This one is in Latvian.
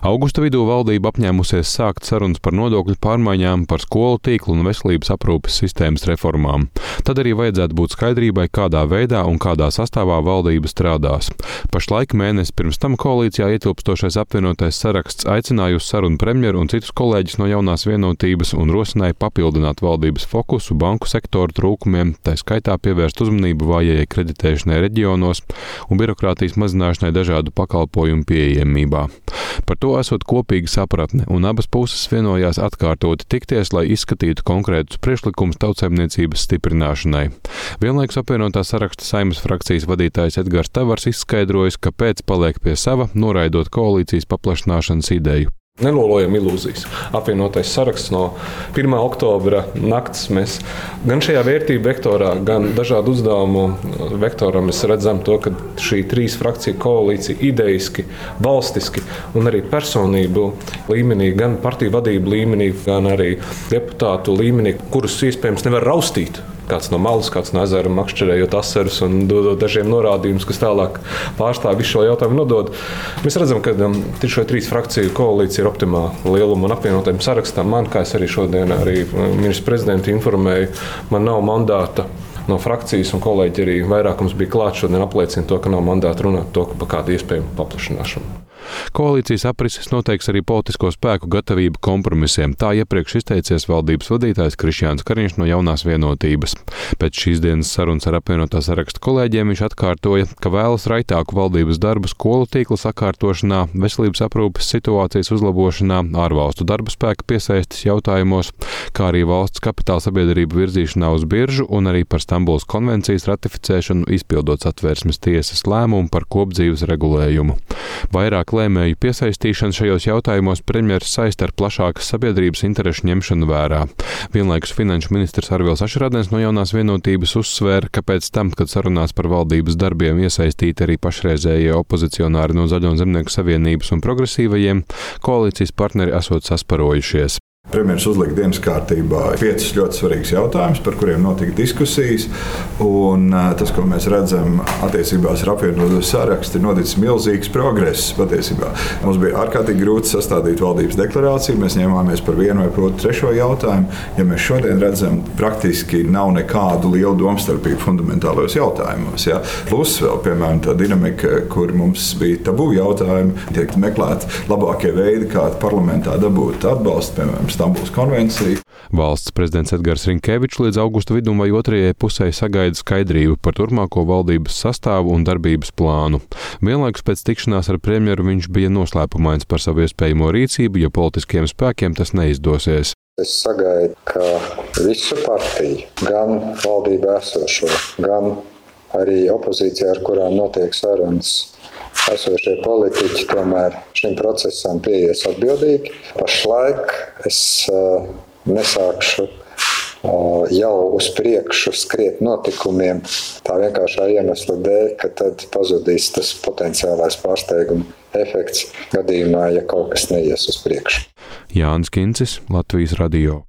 Augusta vidū valdība apņēmusies sākt sarunas par nodokļu pārmaiņām, par skolu tīklu un veselības aprūpes sistēmas reformām. Tad arī vajadzētu būt skaidrībai, kādā veidā un kādā sastāvā valdība strādās. Pašlaik mēnesi pirms tam koalīcijā ietilpstošais apvienotais saraksts aicināja uz sarunu premjeru un citus kolēģus no jaunās vienotības un rosināja papildināt valdības fokusu banku sektoru trūkumiem, tā skaitā pievērst uzmanību vājajai kreditēšanai reģionos un birokrātijas mazināšanai dažādu pakalpojumu pieejamībā. Par to esot kopīga sapratne, un abas puses vienojās atkārtoti tikties, lai izskatītu konkrētus priekšlikumus tautsēmniecības stiprināšanai. Vienlaikus apvienotā saraksta saimas frakcijas vadītājs Edgars Tavars izskaidrojis, kāpēc paliek pie sava, noraidot koalīcijas paplašināšanas ideju. Nelolojam ilūzijas. Apvienotais saraksts no 1. oktobra nakts mēs gan šajā vērtību vektorā, gan dažādu uzdevumu vektorā redzam to, ka šī trīs frakciju koalīcija idejiski, valstiski un arī personību līmenī, gan partiju vadību līmenī, gan arī deputātu līmenī, kurus iespējams nevar raustīt kāds no malas, kāds no ezera makšķerējot asarus un dodot dažiem norādījumus, kas tālāk pārstāv visu šo jautājumu nodod. Mēs redzam, ka um, šo trīs frakciju koalīcija ir optimāla lieluma un apvienotajam sarakstam. Man, kā es arī šodien arī um, ministrs prezidents informēju, man nav mandāta no frakcijas, un kolēģi arī vairākums bija klāts šodien apliecina to, ka nav mandāta runāt to, par kādu iespējamu paplašināšanu. Koalīcijas aprises noteiks arī politisko spēku gatavību kompromisiem. Tā iepriekš izteicies valdības vadītājs Krišjāns Kariņš no jaunās vienotības. Pēc šīs dienas sarunas ar apvienotā saraksta kolēģiem viņš atkārtoja, ka vēlas raitāku valdības darbu skolu tīkla sakārtošanā, veselības aprūpes situācijas uzlabošanā, ārvalstu darba spēka piesaistes jautājumos, kā arī valsts kapitāla sabiedrību virzīšanā uz biržu un arī par Stambulas konvencijas ratificēšanu, izpildot satvērsmes tiesas lēmumu par kopdzīves regulējumu. Vairāk lēmēju piesaistīšana šajos jautājumos premjeras saista ar plašākas sabiedrības interešu ņemšanu vērā. Vienlaikus finanšu ministrs Arvils Ašradens no jaunās vienotības uzsvēra, ka pēc tam, kad sarunās par valdības darbiem iesaistīti arī pašreizējie opozicionāri no Zaļo un Zemnieku savienības un progresīvajiem, koalīcijas partneri esot sasparojušies. Premjerministrs uzlika dienas kārtībā piecus ļoti svarīgus jautājumus, par kuriem notika diskusijas. Un, tas, ko mēs redzam attiecībās ar apvienoto sarakstu, ir noticis milzīgs progress. Patiesībā. Mums bija ārkārtīgi grūti sastādīt valdības deklarāciju. Mēs ņēmāmies par vienu vai otru trešo jautājumu. Ja mēs šodien redzam, praktiski nav nekādu lielu domstarpību fundamentālajos jautājumos. Ja? Plus vēl, piemēram, tā dinamika, kur mums bija tabū jautājumi, tiek meklēti labākie veidi, kā parlamentā dabūt atbalstu, piemēram, Stambulas konvenciju. Valsts prezidents Edgars Rinkevičs līdz augusta vidum vai otrajai pusē sagaida skaidrību par turpmāko valdības sastāvu un darbības plānu. Vienlaikus pēc tikšanās ar premjeru viņš bija noslēpumains par savu iespējamo rīcību, ja politiskiem spēkiem tas neizdosies. Es sagaidu, ka visu partiju, gan valdību esošo, gan arī opozīcijā, ar kurām notiek sarunas, esošie politiķi tomēr šim procesam pieies atbildīgi. Pašlaik es uh, nesākšu uh, jau uz priekšu skriet notikumiem tā vienkāršā iemesla dēļ, ka tad pazudīs tas potenciālais pārsteiguma efekts gadījumā, ja kaut kas neies uz priekšu. Jānis Kincis, Latvijas Radio.